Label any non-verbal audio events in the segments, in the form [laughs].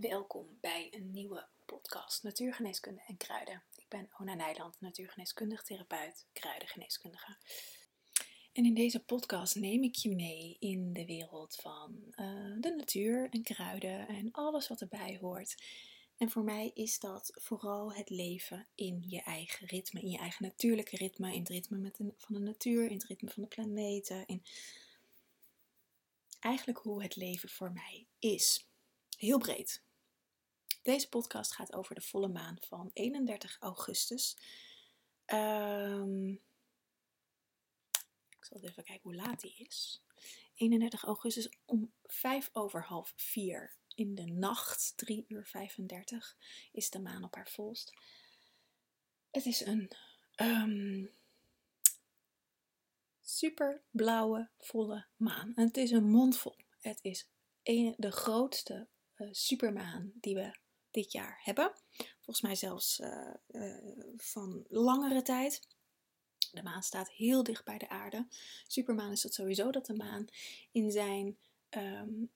welkom bij een nieuwe podcast Natuurgeneeskunde en Kruiden. Ik ben Ona Nijland, natuurgeneeskundig therapeut, kruidengeneeskundige. En in deze podcast neem ik je mee in de wereld van eh, de natuur en kruiden en alles wat erbij hoort. En voor mij is dat vooral het leven in je eigen ritme, in je eigen natuurlijke ritme, in het ritme met van de natuur, in het ritme van de planeten, in eigenlijk hoe het leven voor mij is. Heel breed. Deze podcast gaat over de volle maan van 31 augustus. Um, ik zal even kijken hoe laat die is. 31 augustus om 5 over half 4 in de nacht, 3 uur 35, is de maan op haar volst. Het is een um, super blauwe, volle maan. En het is een mondvol. Het is een, de grootste uh, supermaan die we dit jaar hebben. Volgens mij zelfs uh, uh, van langere tijd. De maan staat heel dicht bij de aarde. Supermaan is dat sowieso dat de maan in zijn. Um,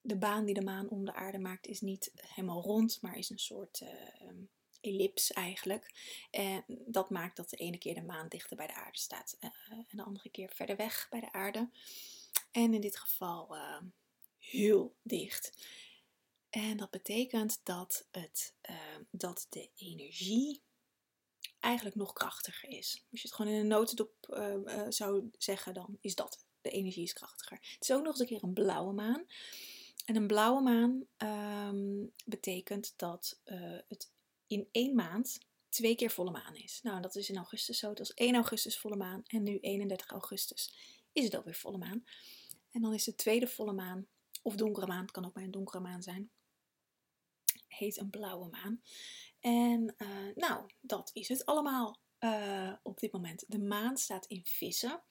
de baan die de maan om de aarde maakt is niet helemaal rond, maar is een soort uh, ellips eigenlijk. En dat maakt dat de ene keer de maan dichter bij de aarde staat en de andere keer verder weg bij de aarde. En in dit geval heel dicht. En dat betekent dat, het, uh, dat de energie eigenlijk nog krachtiger is. Als je het gewoon in een notendop uh, uh, zou zeggen, dan is dat. De energie is krachtiger. Het is ook nog eens een keer een blauwe maan. En een blauwe maan um, betekent dat het in één maand twee keer volle maan is. Nou, dat is in augustus zo. Het was 1 augustus volle maan en nu 31 augustus is het alweer volle maan. En dan is de tweede volle maan, of donkere maan, het kan ook bij een donkere maan zijn, heet een blauwe maan. En uh, nou, dat is het allemaal uh, op dit moment. De maan staat in vissen.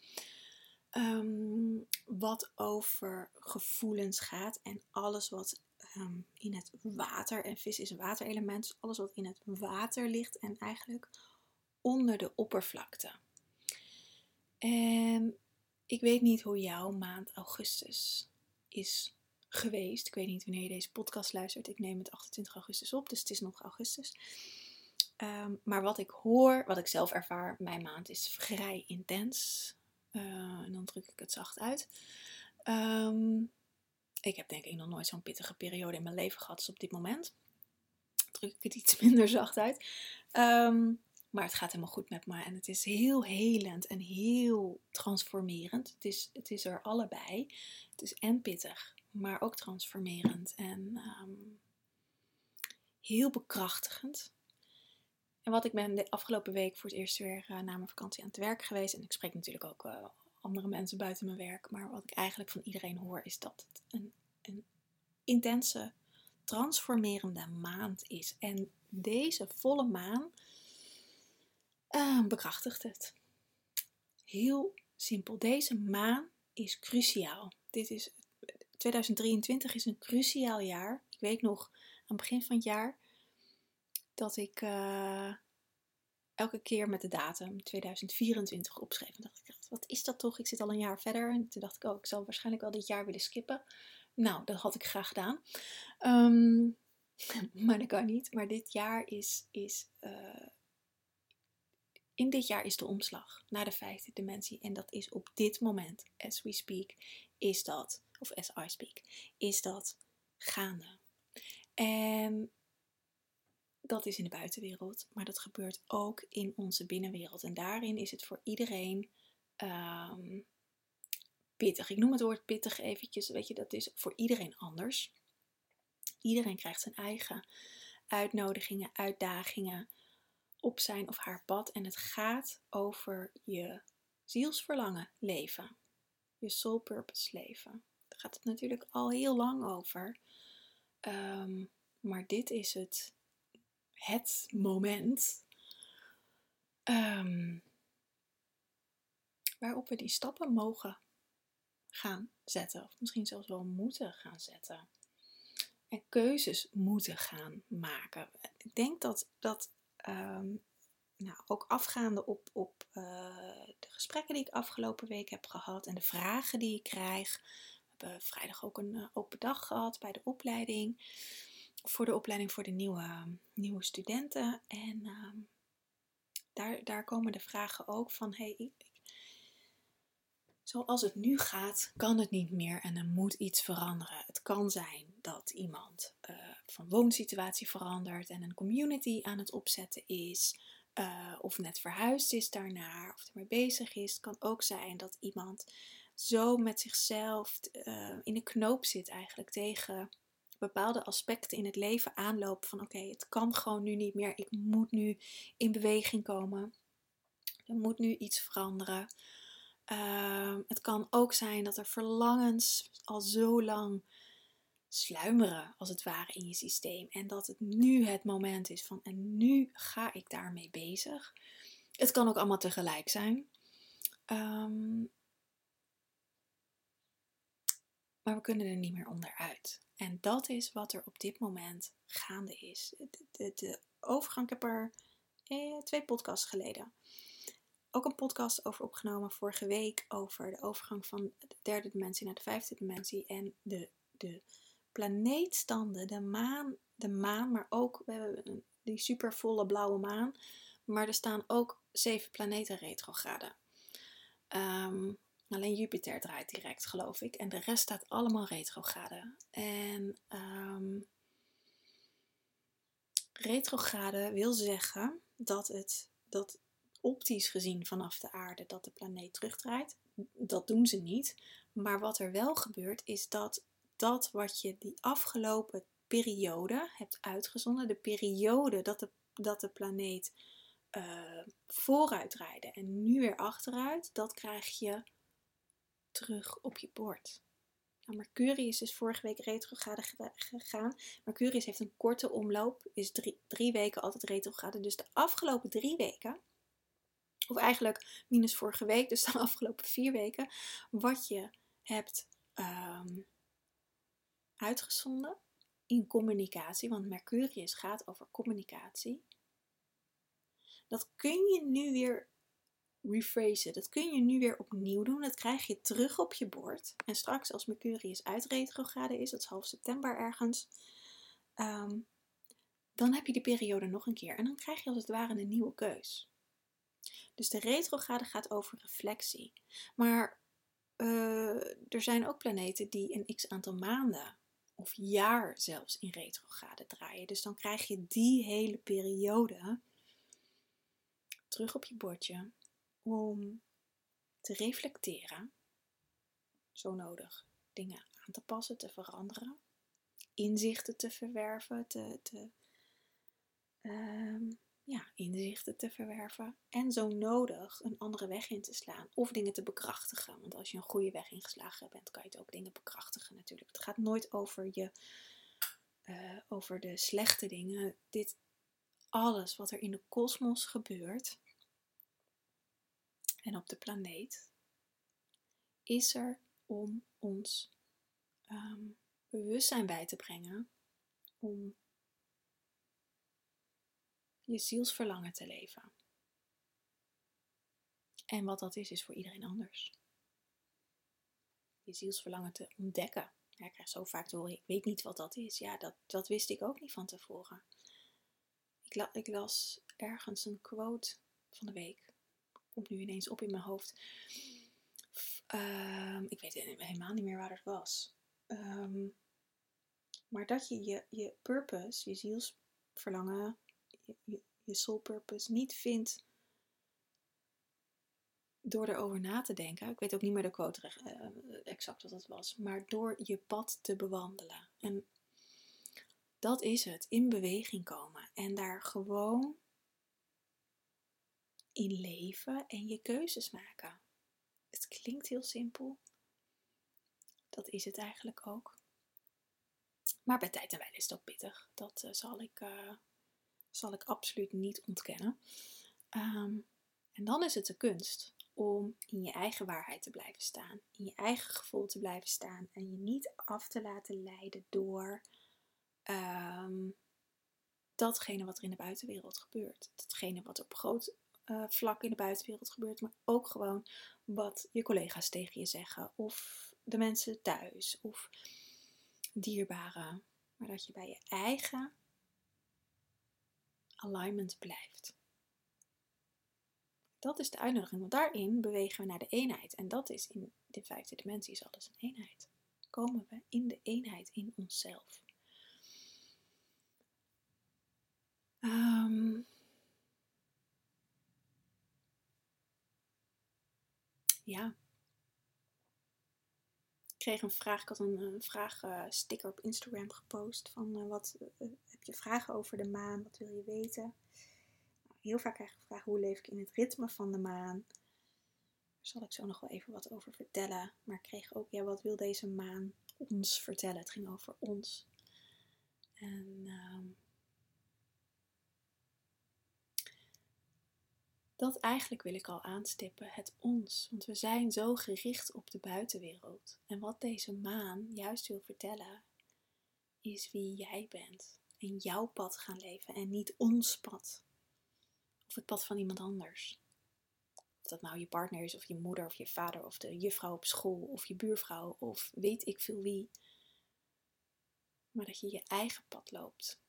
Um, wat over gevoelens gaat en alles wat um, in het water, en vis is een waterelement, dus alles wat in het water ligt en eigenlijk onder de oppervlakte. En ik weet niet hoe jouw maand augustus is geweest. Ik weet niet wanneer je deze podcast luistert. Ik neem het 28 augustus op, dus het is nog augustus. Um, maar wat ik hoor, wat ik zelf ervaar, mijn maand is vrij intens. Uh, en dan druk ik het zacht uit. Um, ik heb denk ik nog nooit zo'n pittige periode in mijn leven gehad als op dit moment. Druk ik het iets [laughs] minder zacht uit. Um, maar het gaat helemaal goed met me en het is heel helend en heel transformerend. Het is, het is er allebei. Het is en pittig, maar ook transformerend en um, heel bekrachtigend. En wat ik ben de afgelopen week voor het eerst weer uh, na mijn vakantie aan het werk geweest. En ik spreek natuurlijk ook uh, andere mensen buiten mijn werk. Maar wat ik eigenlijk van iedereen hoor is dat het een, een intense, transformerende maand is. En deze volle maan uh, bekrachtigt het. Heel simpel. Deze maan is cruciaal. Dit is 2023 is een cruciaal jaar. Ik weet nog aan het begin van het jaar dat ik uh, elke keer met de datum 2024 opschreef. En dacht ik, wat is dat toch? Ik zit al een jaar verder. En toen dacht ik, oh, ik zal waarschijnlijk wel dit jaar willen skippen. Nou, dat had ik graag gedaan. Um, [laughs] maar dat kan niet. Maar dit jaar is, is uh, in dit jaar is de omslag naar de vijfde dimensie. En dat is op dit moment, as we speak, is dat of as I speak, is dat gaande. En dat is in de buitenwereld, maar dat gebeurt ook in onze binnenwereld. En daarin is het voor iedereen um, pittig. Ik noem het woord pittig eventjes, weet je, dat is voor iedereen anders. Iedereen krijgt zijn eigen uitnodigingen, uitdagingen op zijn of haar pad. En het gaat over je zielsverlangen leven, je soul purpose leven gaat het natuurlijk al heel lang over. Um, maar dit is het, het moment um, waarop we die stappen mogen gaan zetten. Of misschien zelfs wel moeten gaan zetten. En keuzes moeten gaan maken. Ik denk dat dat um, nou, ook afgaande op, op uh, de gesprekken die ik afgelopen week heb gehad en de vragen die ik krijg, hebben vrijdag ook een eh, open dag gehad bij de opleiding. voor de opleiding voor de nieuwe, nieuwe studenten. En ehm, daar, daar komen de vragen ook van: hey, ik, zoals het nu gaat, kan het niet meer en er moet iets veranderen. Het kan zijn dat iemand uh, van woonsituatie verandert en een community aan het opzetten is. Uh, of net verhuisd is daarnaar, of ermee bezig is. Het kan ook zijn dat iemand zo met zichzelf uh, in de knoop zit eigenlijk tegen bepaalde aspecten in het leven aanloopt van oké, het kan gewoon nu niet meer. Ik moet nu in beweging komen. Er moet nu iets veranderen. Uh, het kan ook zijn dat er verlangens al zo lang sluimeren, als het ware, in je systeem. En dat het nu het moment is van, en nu ga ik daarmee bezig. Het kan ook allemaal tegelijk zijn. Um, maar we kunnen er niet meer onderuit. En dat is wat er op dit moment gaande is. De, de, de overgang, ik heb er eh, twee podcasts geleden ook een podcast over opgenomen vorige week over de overgang van de derde dimensie naar de vijfde dimensie en de, de planeetstanden, de maan, de maan, maar ook we hebben die supervolle blauwe maan, maar er staan ook zeven planeten retrograde. Um, alleen Jupiter draait direct, geloof ik, en de rest staat allemaal retrograde. En um, retrograde wil zeggen dat het dat optisch gezien vanaf de aarde dat de planeet terugdraait. Dat doen ze niet. Maar wat er wel gebeurt is dat dat wat je die afgelopen periode hebt uitgezonden, de periode dat de, dat de planeet uh, vooruit draaide en nu weer achteruit, dat krijg je terug op je bord. Nou, Mercurius is vorige week retrograde gegaan. Mercurius heeft een korte omloop, is drie, drie weken altijd retrograde. Dus de afgelopen drie weken of eigenlijk minus vorige week, dus de [laughs] afgelopen vier weken, wat je hebt um, uitgezonden in communicatie, want Mercurius gaat over communicatie. Dat kun je nu weer rephrasen. Dat kun je nu weer opnieuw doen. Dat krijg je terug op je bord. En straks als Mercurius uit retrograde is, dat is half september ergens, um, dan heb je die periode nog een keer. En dan krijg je als het ware een nieuwe keus. Dus de retrograde gaat over reflectie. Maar uh, er zijn ook planeten die een x aantal maanden of jaar zelfs in retrograde draaien. Dus dan krijg je die hele periode terug op je bordje om te reflecteren. Zo nodig. Dingen aan te passen, te veranderen. Inzichten te verwerven, te, um, ja, inzichten te verwerven en zo nodig een andere weg in te slaan of dingen te bekrachtigen. Want als je een goede weg ingeslagen bent, kan je het ook dingen bekrachtigen natuurlijk. Het gaat nooit over, je, uh, over de slechte dingen. Dit, alles wat er in de kosmos gebeurt en op de planeet, is er om ons um, bewustzijn bij te brengen om je zielsverlangen te leven. En wat dat is, is voor iedereen anders. Je zielsverlangen te ontdekken. Ja, ik krijg zo vaak horen, ik weet niet wat dat is. Ja, dat, dat wist ik ook niet van tevoren. Ik las ergens een quote van de week. Komt nu ineens op in mijn hoofd. Um, ik weet helemaal niet meer waar het was. Um, maar dat je, je je purpose, je zielsverlangen, je, je soul purpose niet vindt door erover na te denken. Ik weet ook niet meer de quote uh, exact wat dat was. Maar door je pad te bewandelen. En dat is het. In beweging komen. En daar gewoon in leven en je keuzes maken. Het klinkt heel simpel. Dat is het eigenlijk ook. Maar bij tijd en wijle is ook pittig. Dat uh, zal ik uh, zal ik absoluut niet ontkennen. Ehm, en dan is het de kunst om in je eigen waarheid te blijven staan, in je eigen gevoel te blijven staan en je niet af te laten leiden door ehm, datgene wat er in de buitenwereld gebeurt. Datgene wat op groot uh, vlak in de buitenwereld gebeurt, maar ook gewoon wat je collega's tegen je zeggen of de mensen thuis of dierbaren maar dat je bij je eigen alignment blijft. Dat is de uitnodiging, want daarin bewegen we naar de eenheid. En dat is in de vijfde dimensie is alles een eenheid. Komen we in de eenheid in onszelf. Um, ja. Ik kreeg een vraag, ik had een, een vraagsticker op Instagram gepost van uh, wat heb je vragen over de maan, wat wil je weten? Nou, heel vaak krijg ik de vraag hoe leef ik in het ritme van de maan? Daar zal ik zo nog wel even wat over vertellen. Maar ik kreeg ook, ja, wat wil deze maan ons vertellen? Het ging over ons. En uh, dat eigenlijk wil ik al aanstippen, het ons. Want we zijn zo gericht op de buitenwereld. En wat deze maan juist wil vertellen, is wie jij bent. En jouw pad gaan leven en niet ons pad. Of het pad van iemand anders. Of dat nou je partner is, of je moeder, of je vader, of de juffrouw op school, of je buurvrouw, of weet ik veel wie. Maar dat je je eigen pad loopt.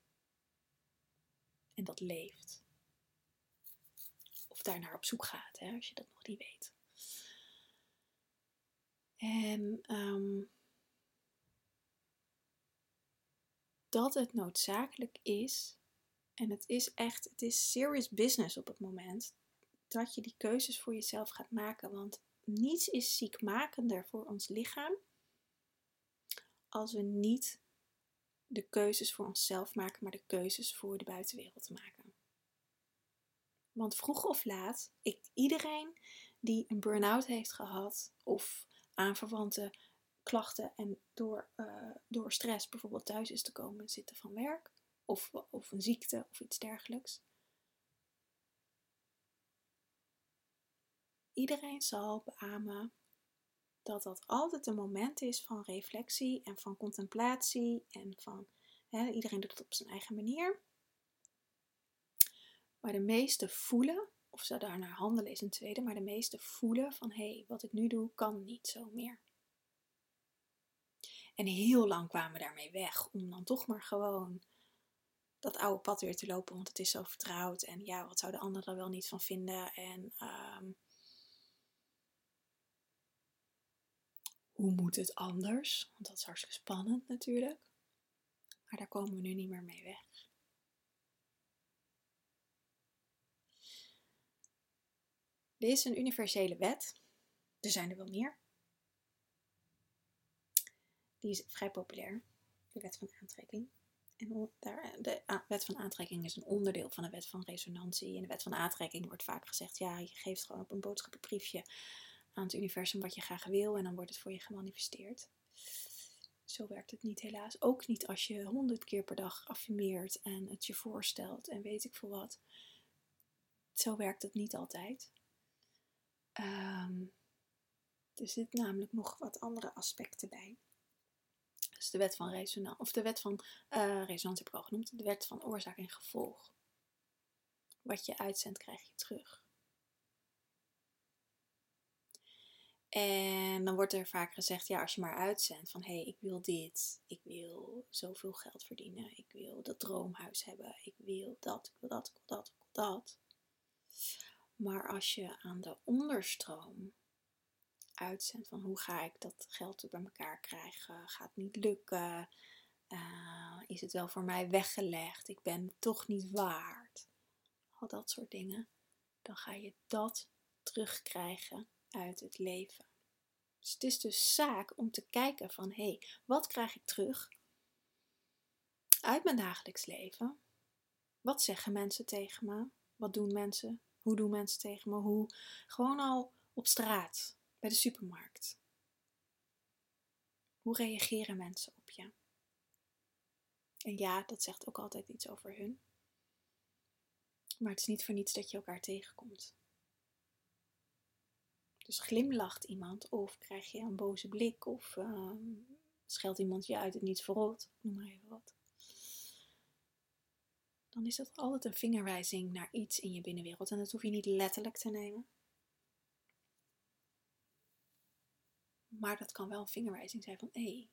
En dat leeft daar naar op zoek gaat, hè, als je dat nog niet weet. En um, dat het noodzakelijk is, en het is echt, het is serious business op het moment, dat je die keuzes voor jezelf gaat maken. Want niets is ziekmakender voor ons lichaam als we niet de keuzes voor onszelf maken, maar de keuzes voor de buitenwereld maken. Want vroeg of laat, ik, iedereen die een burn-out heeft gehad of aanverwante klachten en door, uh, door stress bijvoorbeeld thuis is te komen zitten van werk of, of een ziekte of iets dergelijks. Iedereen zal beamen dat dat altijd een moment is van reflectie en van contemplatie en van iedereen doet het op zijn eigen manier. Maar de meeste voelen, of ze daarnaar handelen is een tweede, maar de meeste voelen van hé, hey, wat ik nu doe kan niet zo meer. En heel lang kwamen we daarmee weg om dan toch maar gewoon dat oude pad weer te lopen, want het is zo vertrouwd. En ja, wat zouden anderen er wel niet van vinden? En um, hoe moet het anders? Want dat is hartstikke spannend natuurlijk. Maar daar komen we nu niet meer mee weg. Er is een universele wet. Er zijn er wel meer. Die is vrij populair. De wet van aantrekking. En de wet van aantrekking is een onderdeel van de wet van resonantie. In de wet van aantrekking wordt vaak gezegd: ja, je geeft gewoon op een boodschappenbriefje aan het universum wat je graag wil en dan wordt het voor je gemanifesteerd. Zo werkt het niet helaas. Ook niet als je honderd keer per dag affirmeert en het je voorstelt en weet ik veel wat. Zo werkt het niet altijd. Er zit namelijk nog wat andere aspecten bij. Dus de wet van resonantie, of de wet van uh, resonantie heb ik al genoemd, de wet van oorzaak en gevolg. Wat je uitzendt, krijg je terug. En dan wordt er vaak gezegd, ja, als je maar uitzendt van hé, hey, ik wil dit, ik wil zoveel geld verdienen, ik wil dat droomhuis hebben, ik wil dat, ik wil dat, ik wil dat, ik wil dat. Maar als je aan de onderstroom van hoe ga ik dat geld bij elkaar krijgen, gaat niet lukken, uh, is het wel voor mij weggelegd, ik ben toch niet waard, al dat soort dingen, dan ga je dat terugkrijgen uit het leven. Dus het is dus zaak om te kijken van hé, hey, wat krijg ik terug uit mijn dagelijks leven? Wat zeggen mensen tegen me? Wat doen mensen? Hoe doen mensen tegen me? Hoe? Gewoon al op straat, bij de supermarkt. Hoe reageren mensen op je? En ja, dat zegt ook altijd iets over hun. Maar het is niet voor niets dat je elkaar tegenkomt. Dus glimlacht iemand of krijg je een boze blik of uh, scheldt iemand je uit het niets verrot, noem maar even wat dan is dat altijd een vingerwijzing naar iets in je binnenwereld. En dat hoef je niet letterlijk te nemen. Maar dat kan wel een vingerwijzing zijn van hé, hey,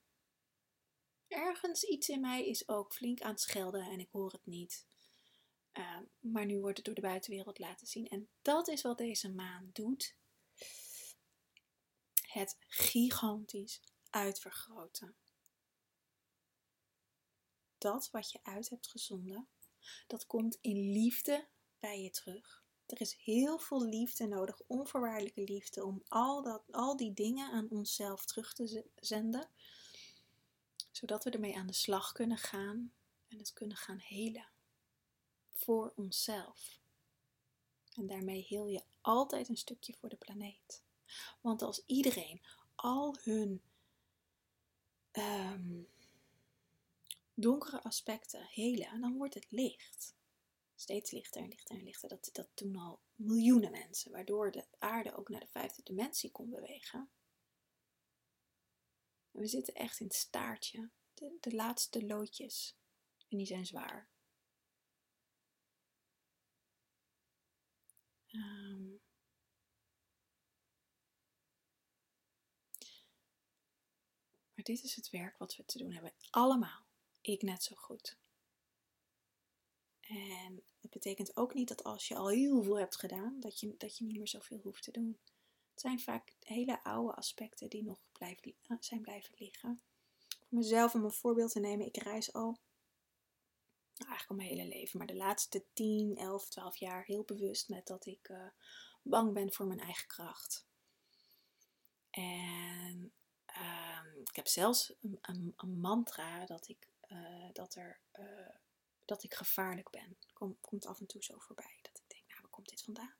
ergens iets in mij is ook flink aan het schelden en ik hoor het niet. Ehm, maar nu wordt het door de buitenwereld laten zien. En dat is wat deze maan doet. Het gigantisch uitvergroten. Dat wat je uit hebt gezonden, dat komt in liefde bij je terug. Er is heel veel liefde nodig, onvoorwaardelijke liefde, om al, dat, al die dingen aan onszelf terug te zenden, zodat we ermee aan de slag kunnen gaan en het kunnen gaan helen voor onszelf. En daarmee heel je altijd een stukje voor de planeet. Want als iedereen al hun um, donkere aspecten helen, dan wordt het licht. Steeds lichter en lichter en lichter. Dat, dat doen al miljoenen mensen, waardoor de aarde ook naar de vijfde dimensie kon bewegen. En we zitten echt in het staartje, de, laatste loodjes. En die zijn zwaar. Um, maar dit is het werk wat we te doen hebben. Allemaal. Ik net zo goed. En het betekent ook niet dat als je al heel veel hebt gedaan, dat je, dat je niet meer zoveel hoeft te doen. Het zijn vaak hele oude aspecten die nog blijven, zijn blijven liggen. Voor mezelf om een voorbeeld te nemen, ik reis al nou, eigenlijk al mijn hele leven, maar de laatste 10, 11, 12 jaar heel bewust met dat ik uh, bang ben voor mijn eigen kracht. En um, ik heb zelfs een, een, mantra dat ik, uh, dat, er, dat ik gevaarlijk ben. Kom, komt af en toe zo voorbij. Dat ik denk, nou, waar komt dit vandaan?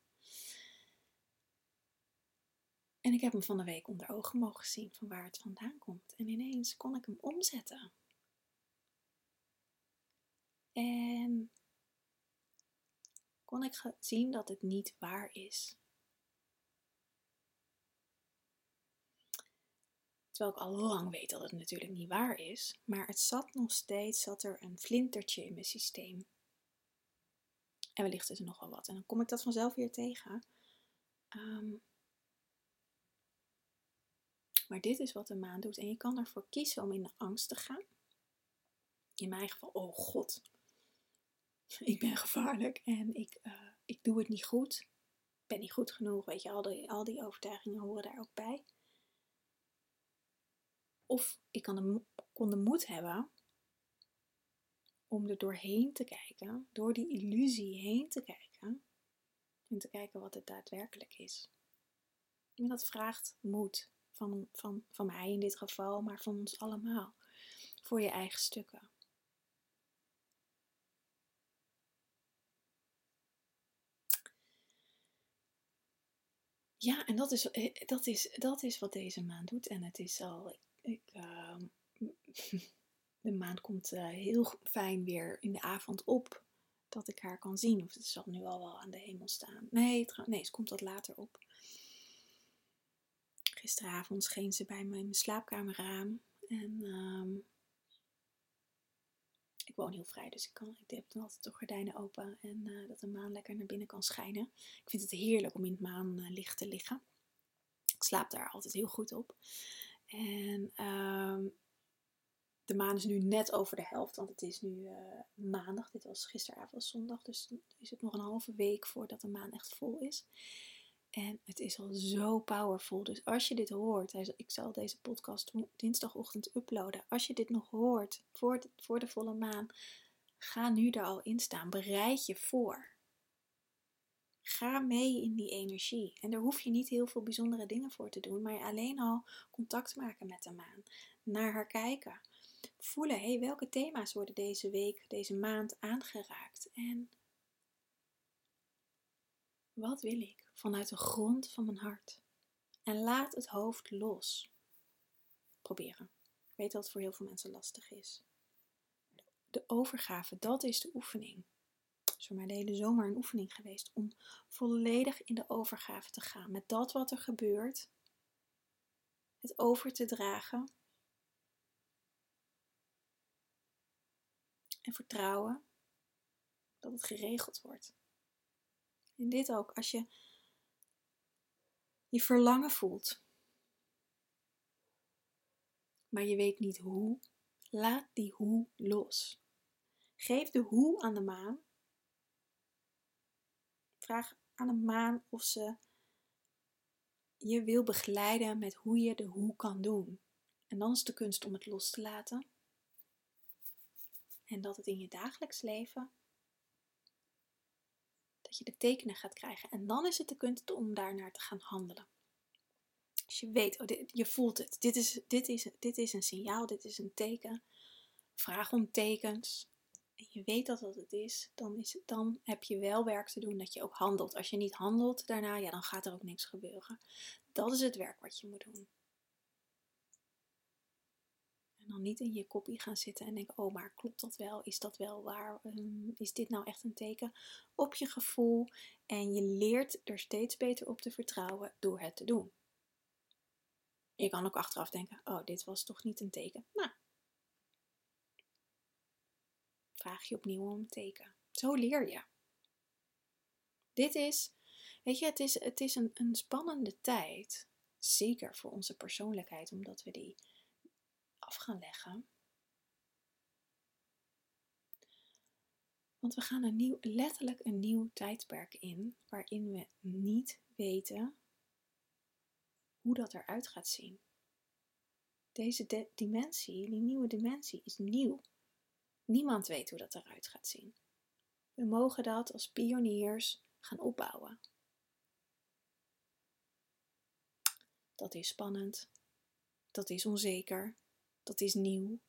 En ik heb hem van de week onder ogen mogen zien van waar het vandaan komt. En ineens kon ik hem omzetten. En kon ik zien dat het niet waar is. Terwijl ik al lang weet dat het natuurlijk niet waar is, maar het zat nog steeds, zat er een flintertje in mijn systeem. En wellicht is er nog wel wat. En dan kom ik dat vanzelf weer tegen. Um, maar dit is wat de maan doet. En je kan ervoor kiezen om in de angst te gaan. In mijn geval, oh god, [laughs] ik ben gevaarlijk en ik, uh, ik doe het niet goed. Ik ben niet goed genoeg, weet je, al die, al die overtuigingen horen daar ook bij. Of ik kan de, kon de moed hebben om er doorheen te kijken, door die illusie heen te kijken en te kijken wat het daadwerkelijk is. En dat vraagt moed van, van, van mij in dit geval, maar van ons allemaal, voor je eigen stukken. Ja, en dat is, eh, dat, is, dat is wat deze maand doet. En het is al. Ik, uh, [laughs] de maan komt uh, heel fijn weer in de avond op. Dat ik haar kan zien. Of het zal nu al wel aan de hemel staan. Nee, nee ze komt wat later op. Gisteravond scheen ze bij mijn slaapkamerraam. En uh, ik woon heel vrij, dus ik, kan, ik heb dan altijd de gordijnen open en uh, dat de maan lekker naar binnen kan schijnen. Ik vind het heerlijk om in het maanlicht te liggen. Ik slaap daar altijd heel goed op. En uh, de maan is nu net over de helft, want het is nu uh, maandag. Dit was gisteravond zondag, dus is het nog een halve week voordat de maan echt vol is. En het is al zo powerful. Dus als je dit hoort, ik zal deze podcast dinsdagochtend uploaden. Als je dit nog hoort voor voor de volle maan, ga nu er al in staan. Bereid je voor. Ga mee in die energie. En daar hoef je niet heel veel bijzondere dingen voor te doen, maar alleen al contact maken met de maan. Naar haar kijken. Voelen, hey, welke thema's worden deze week, deze maand aangeraakt? En wat wil ik? vanuit de grond van mijn hart. En laat het hoofd los. Proberen. Ik weet dat het voor heel veel mensen lastig is. De overgave, dat is de oefening. Is voor mij de hele zomer een oefening geweest om volledig in de overgave te gaan. Met dat wat er gebeurt. Het over te dragen. En vertrouwen dat het geregeld wordt. En dit ook, als je je verlangen voelt. Maar je weet niet hoe. Laat die hoe los. Geef de hoe aan de maan. Vraag aan de maan of ze je wil begeleiden met hoe je de hoe kan doen. En dan is de kunst om het los te laten. En dat het in je dagelijks leven, dat je de tekenen gaat krijgen. En dan is het de kunst om daarnaar te gaan handelen. Als je weet, oh, dit, je voelt het, dit is, dit, is, dit is een signaal, dit is een teken. Vraag om tekens. En je weet dat dat het is, dan, is, dan heb je wel werk te doen dat je ook handelt. Als je niet handelt daarna, ja, dan gaat er ook niks gebeuren. Dat is het werk wat je moet doen. En dan niet in je kopie gaan zitten en denken, oh, maar klopt dat wel? Is dat wel waar? Ehm, is dit nou echt een teken? Op je gevoel. En je leert er steeds beter op te vertrouwen door het te doen. Je kan ook achteraf denken, oh, dit was toch niet een teken. Nou, vraag je opnieuw om een teken. Zo leer je. Dit is, weet je, het is, het is een, een spannende tijd. Zeker voor onze persoonlijkheid, omdat we die af gaan leggen. Want we gaan een nieuw, letterlijk een nieuw tijdperk in, waarin we niet weten hoe dat eruit gaat zien. Deze dimensie, die nieuwe dimensie, is nieuw. Niemand weet hoe dat eruit gaat zien. We mogen dat als pioniers gaan opbouwen. Dat is spannend. Dat is onzeker. Dat is nieuw.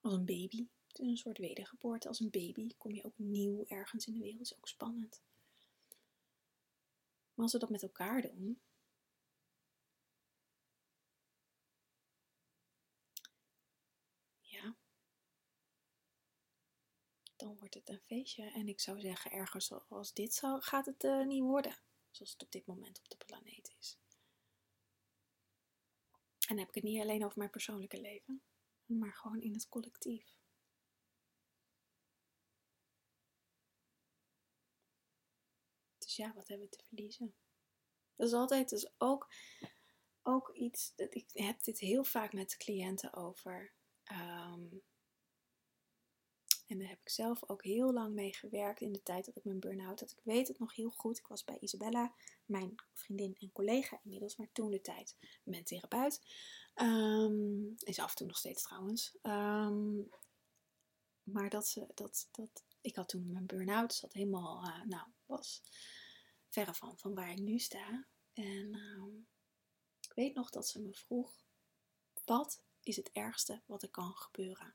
Als een baby. Het is een soort wedergeboorte. Als een baby kom je ook nieuw ergens in de wereld. Dat is ook spannend. Maar als we dat met elkaar doen, ja, dan wordt het een feestje. En ik zou zeggen, ergens zoals dit zou, gaat het uh, niet worden. Zoals het op dit moment op de planeet is. En dan heb ik het niet alleen over mijn persoonlijke leven, maar gewoon in het collectief. ja, wat hebben we te verliezen? Dat is altijd dus ook, ook iets, dat ik heb dit heel vaak met cliënten over. Ehm, en daar heb ik zelf ook heel lang mee gewerkt in de tijd dat ik mijn burn-out had. Ik weet het nog heel goed. Ik was bij Isabella, mijn vriendin en collega inmiddels, maar toen de tijd mijn therapeut. Um, is af en toe nog steeds trouwens. Ehm, maar dat ze, dat, dat, ik had toen mijn burn-out, zat helemaal, uh, nou, was verre van, van waar ik nu sta. En ehm, ik weet nog dat ze me vroeg, wat is het ergste wat er kan gebeuren?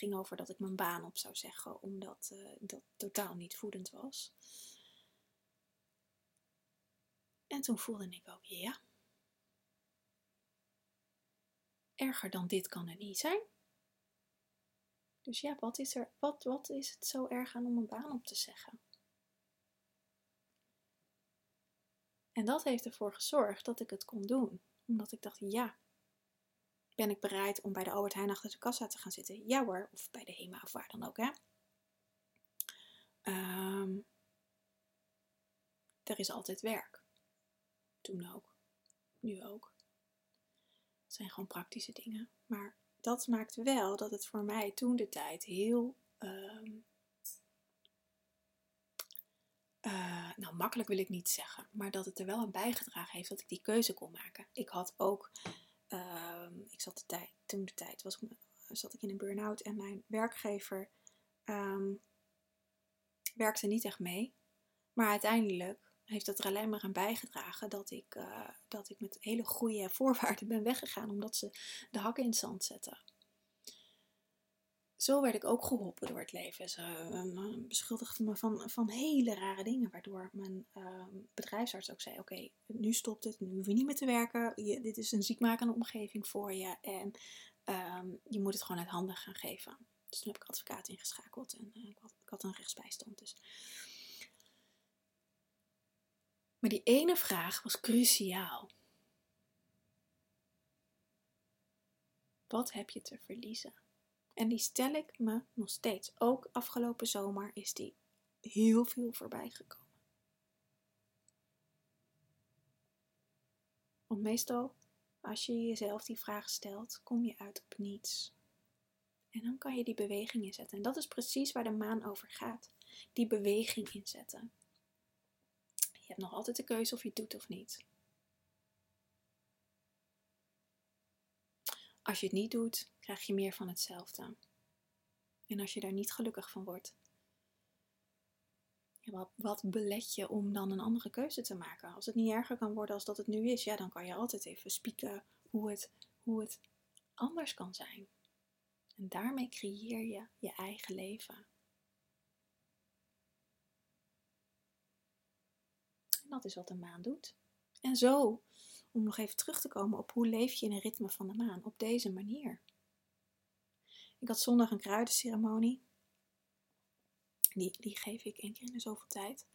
Ging over dat ik mijn baan op zou zeggen, omdat uh, dat totaal niet voedend was. En toen voelde ik ook, ja, erger dan dit kan het niet zijn. Dus ja, wat is, er, wat, wat is het zo erg aan om een baan op te zeggen? En dat heeft ervoor gezorgd dat ik het kon doen. Omdat ik dacht, ja, ben ik bereid om bij de Albert Heijn achter de kassa te gaan zitten? Ja hoor, of bij de HEMA of waar dan ook, hè. Um, er is altijd werk. Toen ook. Nu ook. Het zijn gewoon praktische dingen. Maar dat maakte wel dat het voor mij toen de tijd heel um, uh, nou makkelijk wil ik niet zeggen, maar dat het er wel aan bijgedragen heeft dat ik die keuze kon maken. Ik had ook, uh, ik zat de tijd, toen de tijd was, zat ik in een burn-out en mijn werkgever um, werkte niet echt mee. Maar uiteindelijk heeft dat er alleen maar aan bijgedragen dat ik, uh, dat ik met hele goede voorwaarden ben weggegaan, omdat ze de hakken in het zand zetten zo werd ik ook geholpen door het leven. Ze uh, beschuldigden me van, van hele rare dingen, waardoor mijn uh, bedrijfsarts ook zei: Oké, nu stopt het, nu hoef je niet meer te werken. Je, dit is een ziekmakende omgeving voor je en ehm, je moet het gewoon uit handen gaan geven. Dus toen heb ik advocaat ingeschakeld en uh, ik, had, ik had een rechtsbijstand. Dus. Maar die ene vraag was cruciaal. Wat heb je te verliezen? En die stel ik me nog steeds. Ook afgelopen zomer is die heel veel voorbij gekomen. Want meestal Als je jezelf die vraag stelt, kom je uit op niets. En dan kan je die beweging inzetten. En dat is precies waar de maan over gaat. Die beweging inzetten. Je hebt nog altijd de keuze of je het doet of niet. Als je het niet doet, krijg je meer van hetzelfde. En als je daar niet gelukkig van wordt, wat, wat belet je om dan een andere keuze te maken? Als het niet erger kan worden als dat het nu is, ja, dan kan je altijd even spieken hoe het, hoe het anders kan zijn. En daarmee creëer je je eigen leven. En dat is wat de maan doet. En zo, om nog even terug te komen op hoe leef je in een ritme van de maan, op deze manier. Ik had zondag een kruidenceremonie. Die, die geef ik één keer in de zoveel tijd.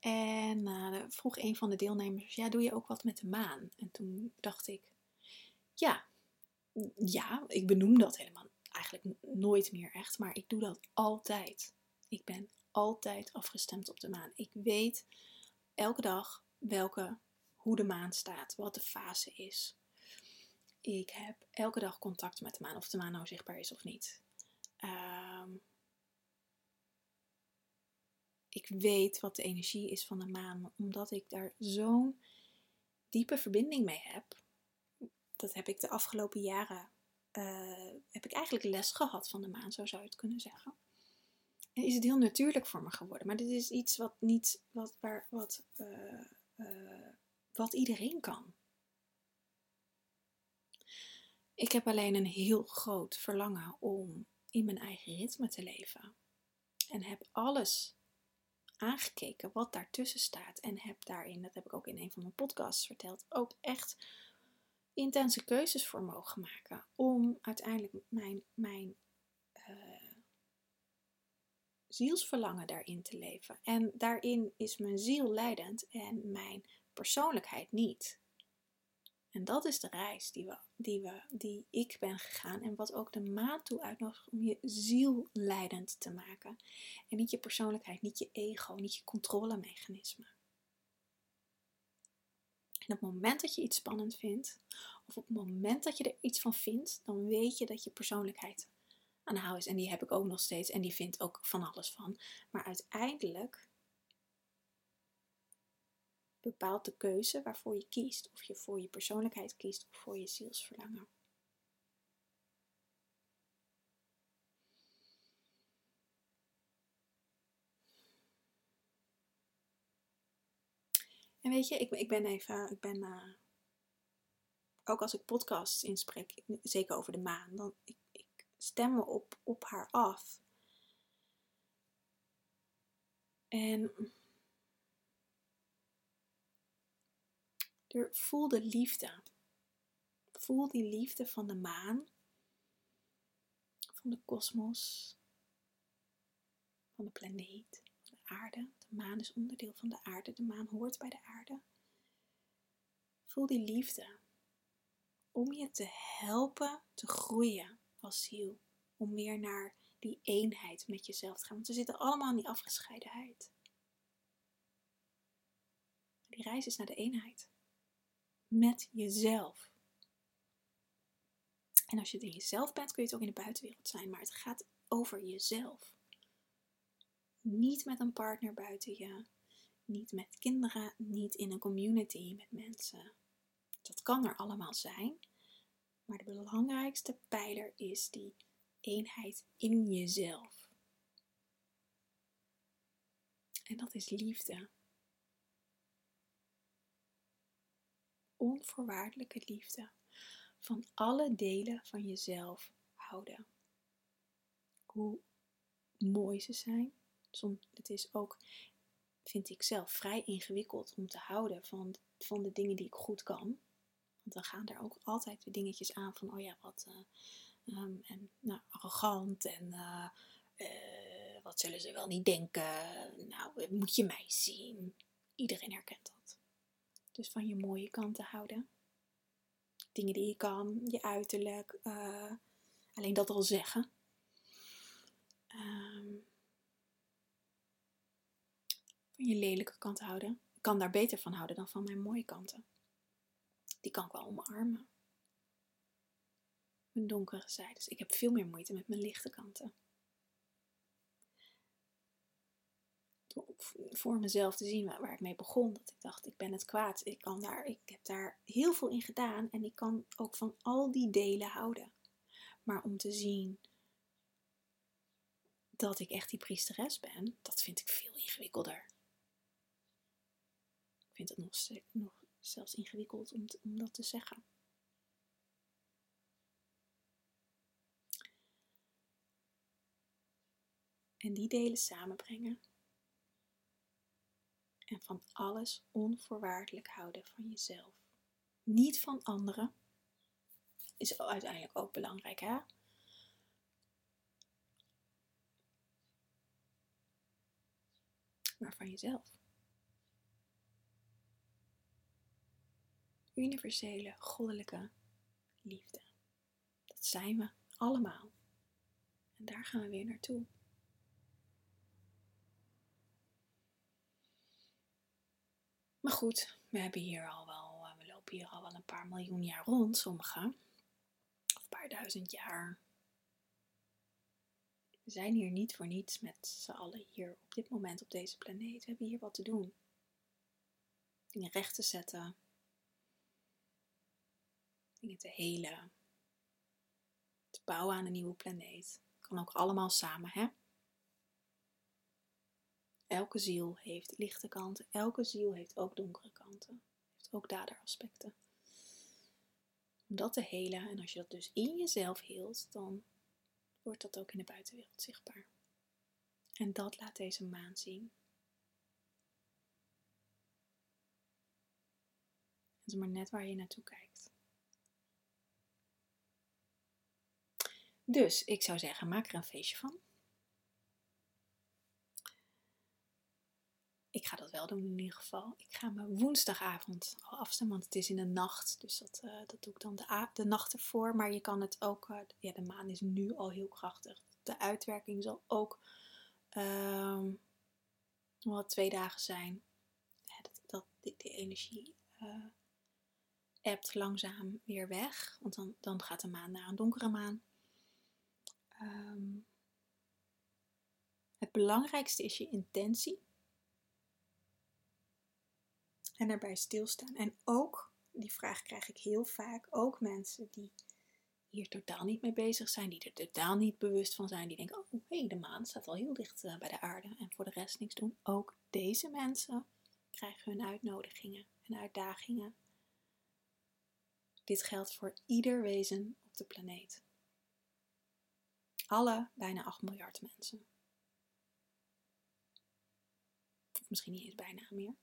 En uh, vroeg een van de deelnemers: Ja, doe je ook wat met de maan? En toen dacht ik: Ja, ja, ik benoem dat helemaal eigenlijk nooit meer echt, maar ik doe dat altijd. Ik ben altijd afgestemd op de maan. Ik weet elke dag welke, hoe de maan staat, wat de fase is. Ik heb elke dag contact met de maan, of de maan nou zichtbaar is of niet. Ehm, ik weet wat de energie is van de maan, omdat ik daar zo'n diepe verbinding mee heb. Dat heb ik de afgelopen jaren, uh, heb ik eigenlijk les gehad van de maan, zo zou je het kunnen zeggen. En is het heel natuurlijk voor me geworden. Maar dit is iets wat niet, wat, waar, wat, uh, uh, wat iedereen kan. Ik heb alleen een heel groot verlangen om in mijn eigen ritme te leven. En heb alles aangekeken wat daartussen staat. En heb daarin, dat heb ik ook in een van mijn podcasts verteld, ook echt intense keuzes voor mogen maken. Om uiteindelijk mijn, mijn uh, zielsverlangen daarin te leven. En daarin is mijn ziel leidend en mijn persoonlijkheid niet. En dat is de reis die, we, die, we, die ik ben gegaan en wat ook de maan toe uitnodigt om je ziel leidend te maken. En niet je persoonlijkheid, niet je ego, niet je controlemechanisme. En op het moment dat je iets spannend vindt, of op het moment dat je er iets van vindt, dan weet je dat je persoonlijkheid aan de hou is. En die heb ik ook nog steeds en die vindt ook van alles van. Maar uiteindelijk bepaalt de keuze waarvoor je kiest. Of je voor je persoonlijkheid kiest of voor je zielsverlangen. En weet je, ik, ik ben even, ik ben, uh, ook als ik podcasts inspreek, zeker over de maan, dan ik, ik stem me op, op haar af. En voel de liefde. Voel die liefde van de maan, van de kosmos, van de planeet, van de aarde. De maan is onderdeel van de aarde, de maan hoort bij de aarde. Voel die liefde om je te helpen te groeien als ziel. Om weer naar die eenheid met jezelf te gaan. Want we zitten allemaal in die afgescheidenheid. Die reis is naar de eenheid met jezelf. En als je het in jezelf bent, kun je het ook in de buitenwereld zijn, maar het gaat over jezelf. Niet met een partner buiten je, niet met kinderen, niet in een community met mensen. Dat kan er allemaal zijn, maar de belangrijkste pijler is die eenheid in jezelf. En dat is liefde. Onvoorwaardelijke liefde van alle delen van jezelf houden. Hoe mooi ze zijn. Het is ook, vind ik zelf, vrij ingewikkeld om te houden van, van de dingen die ik goed kan. Want dan gaan er ook altijd weer dingetjes aan van, oh ja, wat uh, en, nou, arrogant en uh, uh, wat zullen ze wel niet denken. Nou, moet je mij zien. Iedereen herkent dat. Dus van je mooie kanten houden. Dingen die je kan, je uiterlijk. Uh, alleen dat al zeggen. Um, van je lelijke kant houden. Ik kan daar beter van houden dan van mijn mooie kanten. Die kan ik wel omarmen. mijn donkere zijdes. Ik heb veel meer moeite met mijn lichte kanten. Voor mezelf te zien waar ik mee begon, dat ik dacht, ik ben het kwaad. Ik, kan daar, ik heb daar heel veel in gedaan en ik kan ook van al die delen houden. Maar om te zien dat ik echt die priesteres ben, dat vind ik veel ingewikkelder. Ik vind het nog, nog zelfs ingewikkeld om, om dat te zeggen. En die delen samenbrengen. En van alles onvoorwaardelijk houden van jezelf. Niet van anderen. Is uiteindelijk ook belangrijk, hè? Maar van jezelf. Universele, goddelijke liefde. Dat zijn we allemaal. En daar gaan we weer naartoe. Maar goed, we hebben hier al wel, eh, we lopen hier al wel een paar miljoen jaar rond, sommigen. Of een paar duizend jaar. We zijn hier niet voor niets met z'n allen hier op dit moment op deze planeet. We hebben hier wat te doen. Dingen recht te zetten. Dingen te helen. Te bouwen aan een nieuwe planeet. Kan ook allemaal samen, hè? Elke ziel heeft lichte kanten, elke ziel heeft ook donkere kanten, heeft ook daderaspecten. Om dat te helen, en als je dat dus in jezelf heelt, dan wordt dat ook in de buitenwereld zichtbaar. En dat laat deze maan zien. Het is maar net waar je naartoe kijkt. Dus ik zou zeggen, maak er een feestje van. Ik ga dat wel doen in ieder geval. Ik ga me woensdagavond al afstemmen, want het is in de nacht. Dus dat, uh, dat doe ik dan de, nacht ervoor. Maar je kan het ook, uh, ja, de maan is nu al heel krachtig. De uitwerking zal ook um, wel twee dagen zijn. Dat, dat, energie uh, ebt langzaam weer weg. Want dan, dan gaat de maan naar een donkere maan. Um, het belangrijkste is je intentie en erbij stilstaan. En ook, die vraag krijg ik heel vaak, ook mensen die hier totaal niet mee bezig zijn, die er totaal niet bewust van zijn, die denken, oh hé, hey, de maan staat wel heel dicht eh, bij de aarde en voor de rest niks doen. Ook deze mensen krijgen hun uitnodigingen en uitdagingen. Dit geldt voor ieder wezen op de planeet. Alle bijna 8 miljard mensen. Of misschien niet eens bijna meer.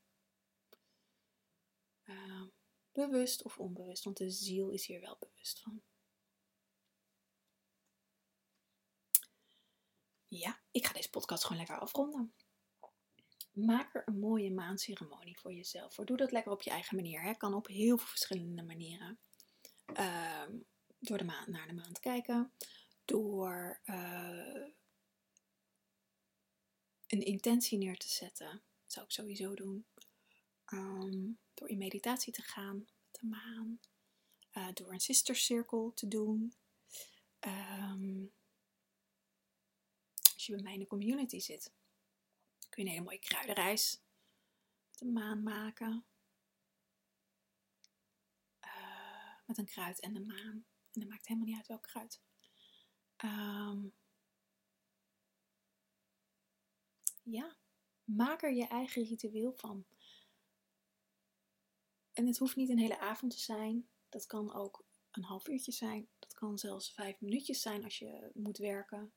Uh, bewust of onbewust, want de ziel is hier wel bewust van. Ja, ik ga deze podcast gewoon lekker afronden. Maak er een mooie maanceremonie voor jezelf. Doe dat lekker op je eigen manier. Hè. Kan op heel veel verschillende manieren. Uh, door de maan naar de maan te kijken. Door uh, een intentie neer te zetten. Dat zou ik sowieso doen. Um, door in meditatie te gaan met de maan. Uh, door een sistercirkel te doen. Um, als je bij mij in de community zit, kun je een hele mooie kruidenreis met de maan maken. Uh, met een kruid en de maan. En dat maakt helemaal niet uit welk kruid. Um, ja, maak er je eigen ritueel van. En het hoeft niet een hele avond te zijn. Dat kan ook een half uurtje zijn. Dat kan zelfs vijf minuutjes zijn als je moet werken.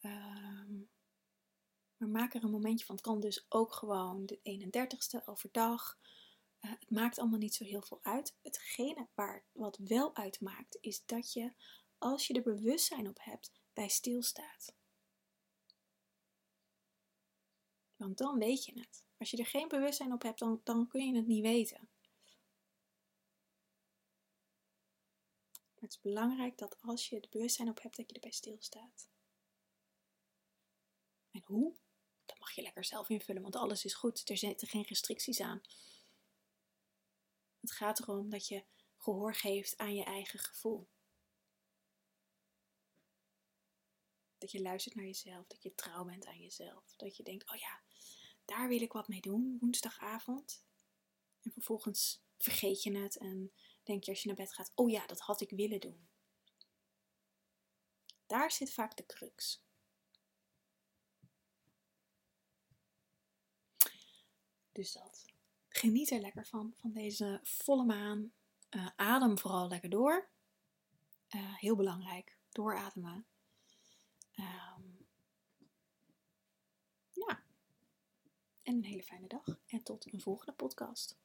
Um, maar maak er een momentje van. Het kan dus ook gewoon de 31ste overdag. Uh, het maakt allemaal niet zo heel veel uit. Hetgene waar wat wel uitmaakt, is dat je, als je er bewustzijn op hebt, bij stilstaat. Want dan weet je het. Als je er geen bewustzijn op hebt, dan, dan kun je het niet weten. Het is belangrijk dat als je er bewustzijn op hebt, dat je erbij stilstaat. En hoe? Dat mag je lekker zelf invullen, want alles is goed. Er zitten geen restricties aan. Het gaat erom dat je gehoor geeft aan je eigen gevoel. Dat je luistert naar jezelf, dat je trouw bent aan jezelf. Dat je denkt, oh ja, daar wil ik wat mee doen, woensdagavond. En vervolgens vergeet je het en denk je als je naar bed gaat, oh ja, dat had ik willen doen. Daar zit vaak de crux. Dus dat. Geniet er lekker van, van deze volle maan. Uh, adem vooral lekker door. Uh, heel belangrijk, doorademen. Um, ja. En een hele fijne dag. En tot een volgende podcast.